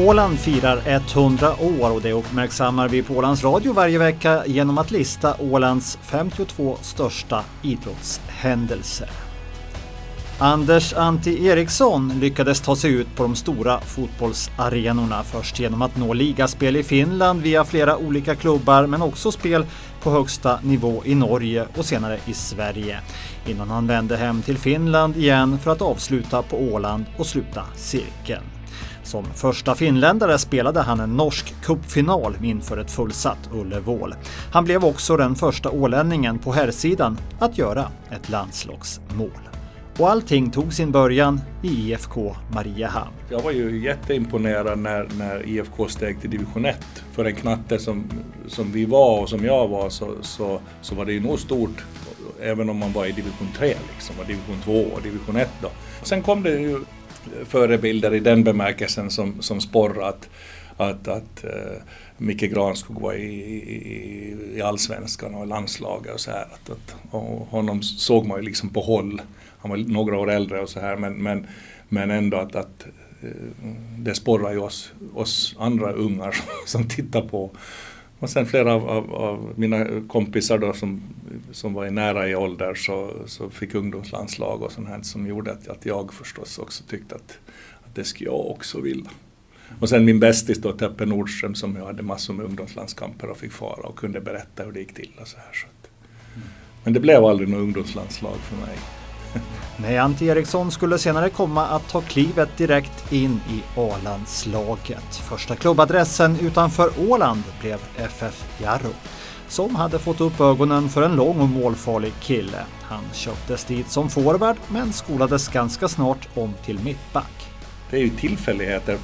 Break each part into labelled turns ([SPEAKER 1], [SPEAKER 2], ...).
[SPEAKER 1] Åland firar 100 år och det uppmärksammar vi på Ålands Radio varje vecka genom att lista Ålands 52 största idrottshändelser. Anders Antti Eriksson lyckades ta sig ut på de stora fotbollsarenorna först genom att nå ligaspel i Finland via flera olika klubbar men också spel på högsta nivå i Norge och senare i Sverige innan han vände hem till Finland igen för att avsluta på Åland och sluta cirkeln. Som första finländare spelade han en norsk cupfinal inför ett fullsatt Ullevål. Han blev också den första ålänningen på herrsidan att göra ett landslagsmål. Och allting tog sin början i IFK Mariehamn.
[SPEAKER 2] Jag var ju jätteimponerad när, när IFK steg till division 1. För en knatte som, som vi var och som jag var så, så, så var det ju nog stort även om man var i division 3 liksom, och division 2 och division 1 då. Sen kom det ju förebilder i den bemärkelsen som, som sporrar att, att, att uh, Micke Granskog var i, i, i allsvenskan och i landslaget och så här. Att, att, och honom såg man ju liksom på håll. Han var några år äldre och så här men, men, men ändå att, att uh, det sporrar ju oss, oss andra ungar som tittar på och sen flera av, av, av, mina kompisar då som, som var i nära i ålder så, så fick ungdomslandslag och sånt här som gjorde att, att jag förstås också tyckte att, att det skulle jag också vilja. Och sen min bästis då, Teppe Nordström som jag hade massor med ungdomslandskamper och fick fara och kunde berätta hur det gick till och så här. Så att, men det blev aldrig något ungdomslandslag för mig.
[SPEAKER 1] Nej, Antti Eriksson skulle senare komma att ta klivet direkt in i A-landslaget. Första klubbadressen utanför Åland blev FF Jarro som hade fått upp ögonen för en lång och målfarlig kille. Han köptes dit som forward men skolades ganska snart om till mittback.
[SPEAKER 2] Det är ju tillfälligheter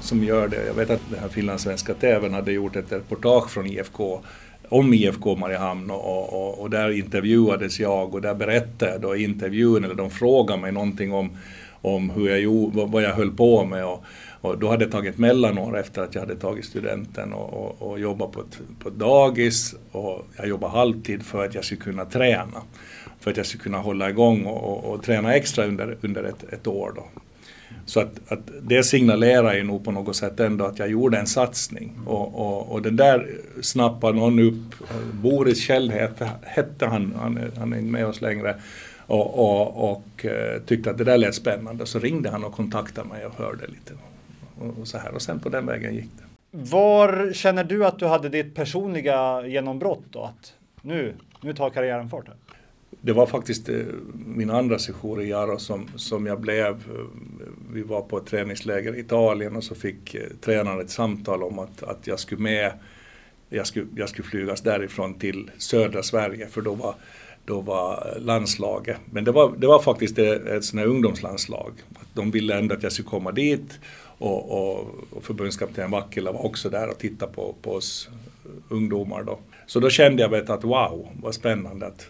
[SPEAKER 2] som gör det. Jag vet att den här finlandssvenska TVn hade gjort ett reportage från IFK om IFK Mariehamn och, och, och, där intervjuades jag och där berättade jag då i intervjun, eller de frågade mig någonting om, om hur jag gjorde, vad jag höll på med. Och, och då hade jag tagit mellanår efter att jag hade tagit studenten och, och, och jobbat på ett, på ett dagis och jag jobbade halvtid för att jag skulle kunna träna. För att jag skulle kunna hålla igång och, och, och träna extra under, under ett, ett år. Då. Så att, att det signalerar ju nog på något sätt ändå att jag gjorde en satsning. Och, och, och den där snappade någon upp, Boris Kjell hette, hette han, han är, han är inte med oss längre, och, och, och uh, tyckte att det där lät spännande. Så ringde han och kontaktade mig och hörde lite. Och, och så här. Och sen på den vägen gick det.
[SPEAKER 1] Var känner du att du hade ditt personliga genombrott då? Att nu, nu tar karriären fart? Här?
[SPEAKER 2] det var faktiskt eh, min andra session i Jaro som, som jag blev. Vi var på ett träningsläger i Italien och så fick eh, tränaren ett samtal om att, att jag skulle med, jag skulle, jag skulle flygas därifrån till södra Sverige för då var, då var landslaget, men det var, det var faktiskt ett, ett sånt här ungdomslandslag. De ville ändå att jag skulle komma dit och, och, och förbundskapten Vackila var också där och tittade på, på oss ungdomar då. Så då kände jag att wow, vad spännande att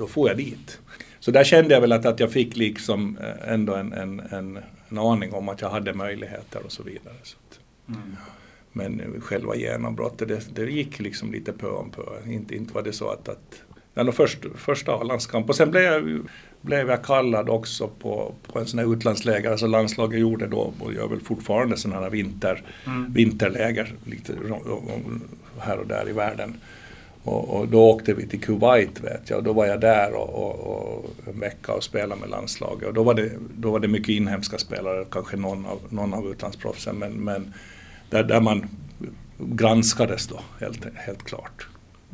[SPEAKER 2] då får jag dit. Så där kände jag väl att, att jag fick liksom eh, ändå en, en, en, en aning om att jag hade möjligheter och så vidare. Så att, mm. Men själva genombrottet, det, det gick liksom lite på om på. Inte, inte var det så att, att ja, först, första A-landskamp och sen blev jag, blev jag kallad också på, på en sån här utlandsläger, alltså landslaget gjorde då och gör väl fortfarande sådana här vinter, mm. vinterläger lite här och där i världen. Och, och, då åkte vi till Kuwait vet jag och då var jag där och, och, och en vecka och spelade med landslaget. Och då var det, då var det mycket inhemska spelare, kanske någon av, någon av utlandsproffsen men, men där, där man granskades då helt, helt klart.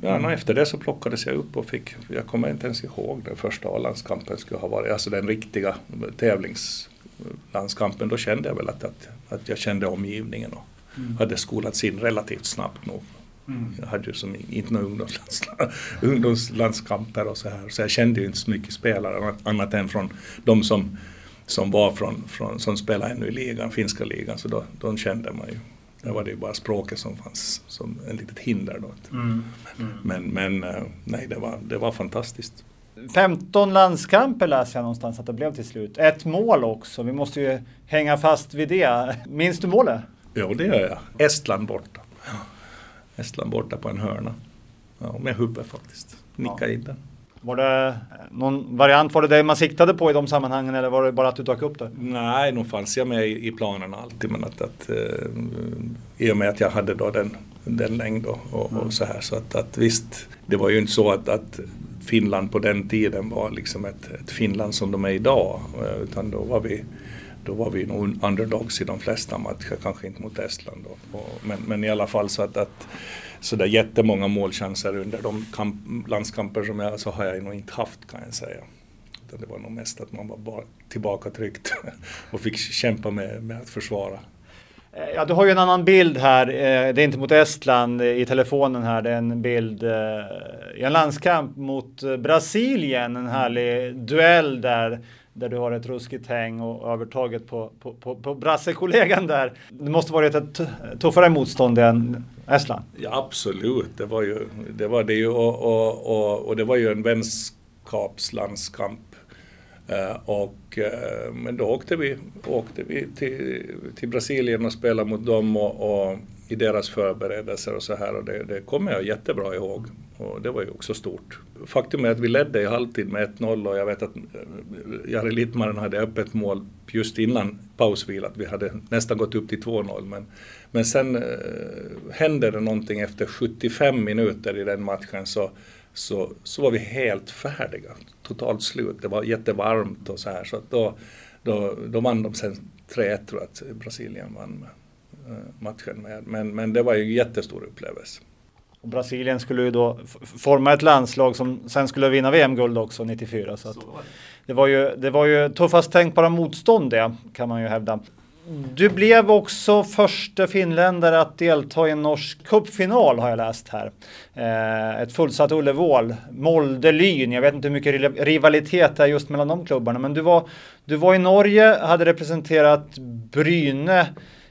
[SPEAKER 2] Ja, mm. Efter det så plockades jag upp och fick, jag kommer inte ens ihåg den första A-landskampen skulle ha varit, alltså den riktiga tävlingslandskampen. Då kände jag väl att, att, att jag kände omgivningen och mm. hade skolats in relativt snabbt nog Mm. Jag hade ju som inte några ungdomslands, ungdomslandskamper och så här. Så jag kände ju inte så mycket spelare annat än från de som, som var från, från som spelade ännu i ligan, finska ligan. Så då, de kände man ju. Där var det ju bara språket som fanns som ett litet hinder då. Mm. Mm. Men, men eh, nej, det var, det var fantastiskt.
[SPEAKER 1] 15 landskamper läser jag någonstans att det blev till slut. Ett mål också. Vi måste ju hänga fast vid det. Minns du målet?
[SPEAKER 2] Ja, det gör jag. Estland borta. Estland borta på en hörna. Ja, med huvudet faktiskt. Nicka ja. in den.
[SPEAKER 1] Var det någon variant, var det det man siktade på i de sammanhangen eller var det bara att du dök upp det?
[SPEAKER 2] Nej, nog fanns jag med i, planerna alltid men att, att uh, i och med att jag hade då den, den längd och, och, mm. och så här så att, att visst, det var ju inte så att, att Finland på den tiden var liksom ett, ett Finland som de är idag uh, utan då var vi då var vi nog underdogs i de flesta matcher, kanske inte mot Estland då. Och, men, men i alla fall så att, att så där jättemånga målchanser under de kamp, landskamper som jag så har jag nog inte haft kan jag säga. Utan det var nog mest att man var bara tillbakatryckt och fick kämpa med, med att försvara.
[SPEAKER 1] Eh, ja, du har ju en annan bild här. Eh, det är inte mot Estland eh, i telefonen här. Det är en bild i en landskamp mot Brasilien. En härlig duell där där du har ett ruskigt häng och övertaget på, på, på, på brassekollegan där. Det måste varit ett tuffare motstånd än Estland?
[SPEAKER 2] Ja absolut, det var ju det, var det ju, och, och, och, och det var ju en vänskapslandskamp. Uh, och, uh, men då åkte vi, åkte vi till, till Brasilien och spelade mot dem och, och i deras förberedelser och så här och det, det kommer jag jättebra ihåg. Och det var ju också stort. Faktum är att vi ledde i halvtid med 1-0 och jag vet att eh, Jari Littmanen hade öppet mål just innan pausvilat. Vi hade nästan gått upp till 2-0 men, men sen eh, hände det någonting efter 75 minuter i den matchen så, så, så var vi helt färdiga. Totalt slut. Det var jättevarmt och så här så att då, då, då vann de sen 3-1 tror jag att Brasilien vann med, eh, matchen med. Men, men det var ju en jättestor upplevelse.
[SPEAKER 1] Och Brasilien skulle ju då forma ett landslag som sen skulle vinna VM-guld också 94. Så, så det, var ju, det var ju tuffast tänkbara motstånd det kan man ju hävda. Du blev också första finländare att delta i en norsk cupfinal har jag läst här. Eh, ett fullsatt Ullevål, Molde-Lyn. Jag vet inte hur mycket rivalitet det är just mellan de klubbarna, men du var, du var i Norge, hade representerat Bryne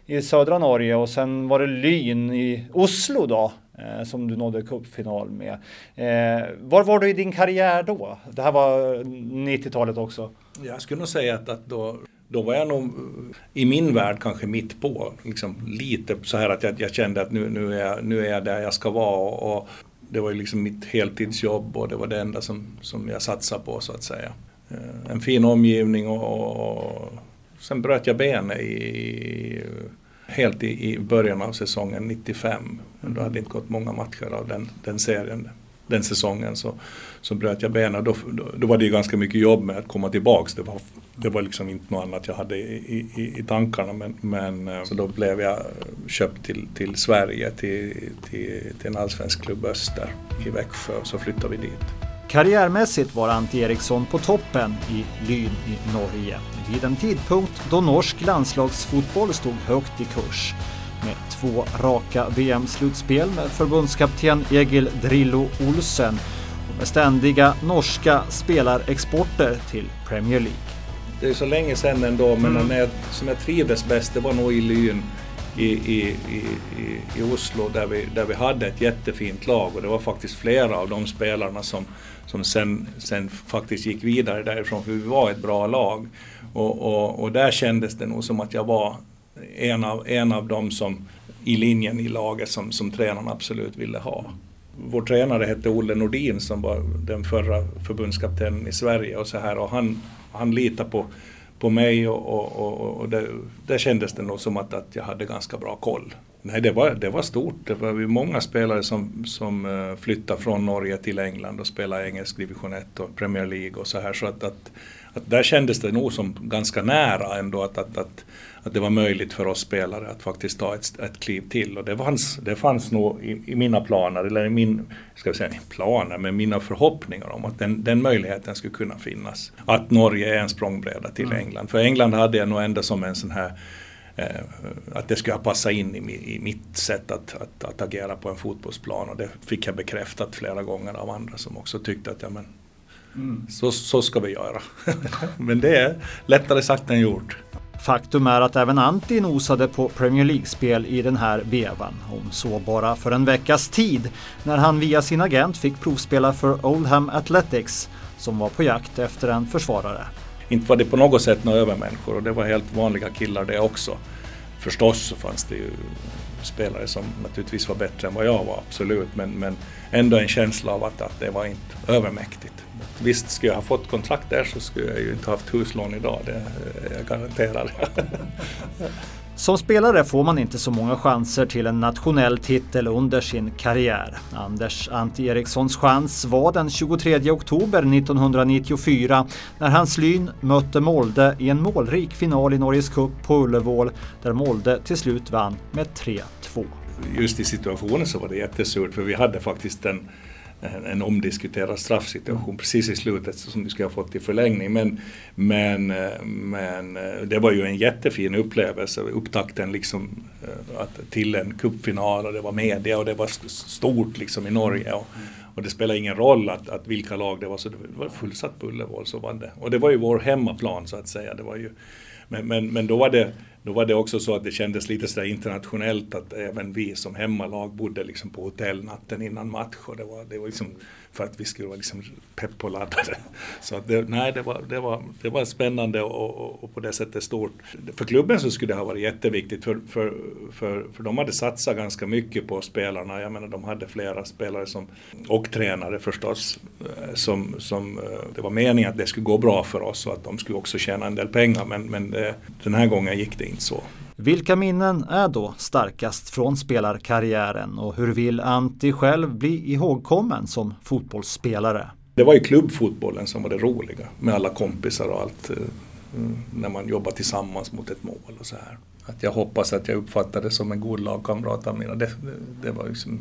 [SPEAKER 1] i södra Norge och sen var det Lyn i Oslo då Eh, som du nådde cupfinal med. Eh, var var du i din karriär då? Det här var 90-talet också.
[SPEAKER 2] Jag skulle nog säga att, att då, då var jag nog i min värld kanske mitt på. Liksom lite så här att jag, jag kände att nu, nu, är jag, nu är jag där jag ska vara. Och, och det var ju liksom mitt heltidsjobb och det var det enda som, som jag satsade på så att säga. Eh, en fin omgivning och, och sen bröt jag benet i helt i, i början av säsongen 95. Då hade det inte gått många matcher av den, den serien den säsongen så, så bröt jag benen. Då, då, då, var det ju ganska mycket jobb med att komma tillbaks. Det var, det var liksom inte något annat jag hade i, i, i tankarna. Men, men, eh, så då blev jag köpt till, till Sverige, till, till, till en allsvensk klubb Öster i Växjö och så flyttade vi dit.
[SPEAKER 1] Karriärmässigt var Ante Eriksson på toppen i Lyn i Norge vid en tidpunkt då norsk landslagsfotboll stod högt i kurs. Med två raka VM-slutspel med förbundskapten Egil Drillo Olsen och med ständiga norska spelarexporter till Premier League.
[SPEAKER 2] Det är så länge sedan ändå, men mm. när, som jag trivdes bäst det var nog i Lyn i, i, i, i Oslo där vi, där vi hade ett jättefint lag och det var faktiskt flera av de spelarna som, som sen, sen faktiskt gick vidare därifrån för vi var ett bra lag. Och, och, och där kändes det nog som att jag var en av, en av dem som i linjen i laget som, som tränaren absolut ville ha. Vår tränare hette Olle Nordin som var den förra förbundskaptenen i Sverige och så här och han, han litade på, på mig och, och, och, och det, där kändes det nog som att, att jag hade ganska bra koll. Nej, det var, det var stort. Det var många spelare som, som eh, flyttade från Norge till England och spelade engelsk division 1 och Premier League och så här. Så att, att, att där kändes det nog som ganska nära ändå att, att, att, att det var möjligt för oss spelare att faktiskt ta ett, ett kliv till. Och det fanns, det fanns nog i, i mina planer, eller i min, ska vi säga planer, men mina förhoppningar om att den, den möjligheten skulle kunna finnas. Att Norge är en språngbräda till mm. England. För England hade jag nog ändå som en sån här att det skulle passa in i, mitt sätt att, att, att, agera på en fotbollsplan och det fick jag bekräftat flera gånger av andra som också tyckte att ja, men, mm. så, så ska vi göra. men det är lättare sagt än gjort.
[SPEAKER 1] Faktum är att även Antti nosade på Premier League-spel i den här vevan. Om så bara för en veckas tid när han via sin agent fick provspela för Oldham Athletics som var på jakt efter en försvarare
[SPEAKER 2] inte var det på något sätt några övermänniskor och det var helt vanliga killar det också. Förstås så fanns det ju spelare som naturligtvis var bättre än vad jag var, absolut. Men, men ändå en känsla av att, att det var inte övermäktigt. Visst, skulle jag ha fått kontrakt där så skulle jag ju inte haft huslån idag, det jag garanterar.
[SPEAKER 1] Som spelare får man inte så många chanser till en nationell titel under sin karriär. Anders Antti Erikssons chans var den 23 oktober 1994 när hans Lyn mötte Molde i en målrik final i Norges Cup på Ullevål där Molde till slut vann med 3-2.
[SPEAKER 2] Just i situationen så var det jättesurt för vi hade faktiskt en en omdiskuterad straffsituation precis i slutet som vi skulle ha fått i förlängning. Men, men, men det var ju en jättefin upplevelse, upptakten liksom, eh, att, till en cupfinal och det var media och det var stort liksom i Norge. Och, och det spelade ingen roll att, att vilka lag det var, så det var fullsatt på Ullevål. Så var det. Och det var ju vår hemmaplan så att säga. Det var ju, men, men, men då var det då var det också så att det kändes lite sådär internationellt att även vi som hemmalag bodde liksom på hotell natten innan match och det var, det var liksom för att vi skulle vara liksom pepp och laddade. Så att det, nej, det var, det var, det var spännande och, och, och, på det sättet stort. För klubben så skulle det ha varit jätteviktigt för, för, för, för de hade satsat ganska mycket på spelarna. Jag menar de hade flera spelare som, och tränare förstås eh, som, som eh, det var meningen att det skulle gå bra för oss och att de skulle också tjäna en del pengar men, men det, den här gången gick det inte så.
[SPEAKER 1] Vilka minnen är då starkast från spelarkarriären och hur vill Antti själv bli ihågkommen som fotbollsspelare?
[SPEAKER 2] Det var ju klubbfotbollen som var det roliga med alla kompisar och allt. Eh, när man jobbar tillsammans mot ett mål och så här. Att jag hoppas att jag uppfattades som en god lagkamrat av mina. Det, det, det, var liksom,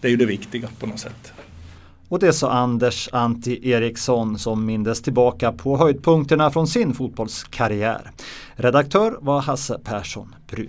[SPEAKER 2] det är ju det viktiga på något sätt.
[SPEAKER 1] Och det sa Anders Antti Eriksson som mindes tillbaka på höjdpunkterna från sin fotbollskarriär. Redaktör var Hasse Persson Bry.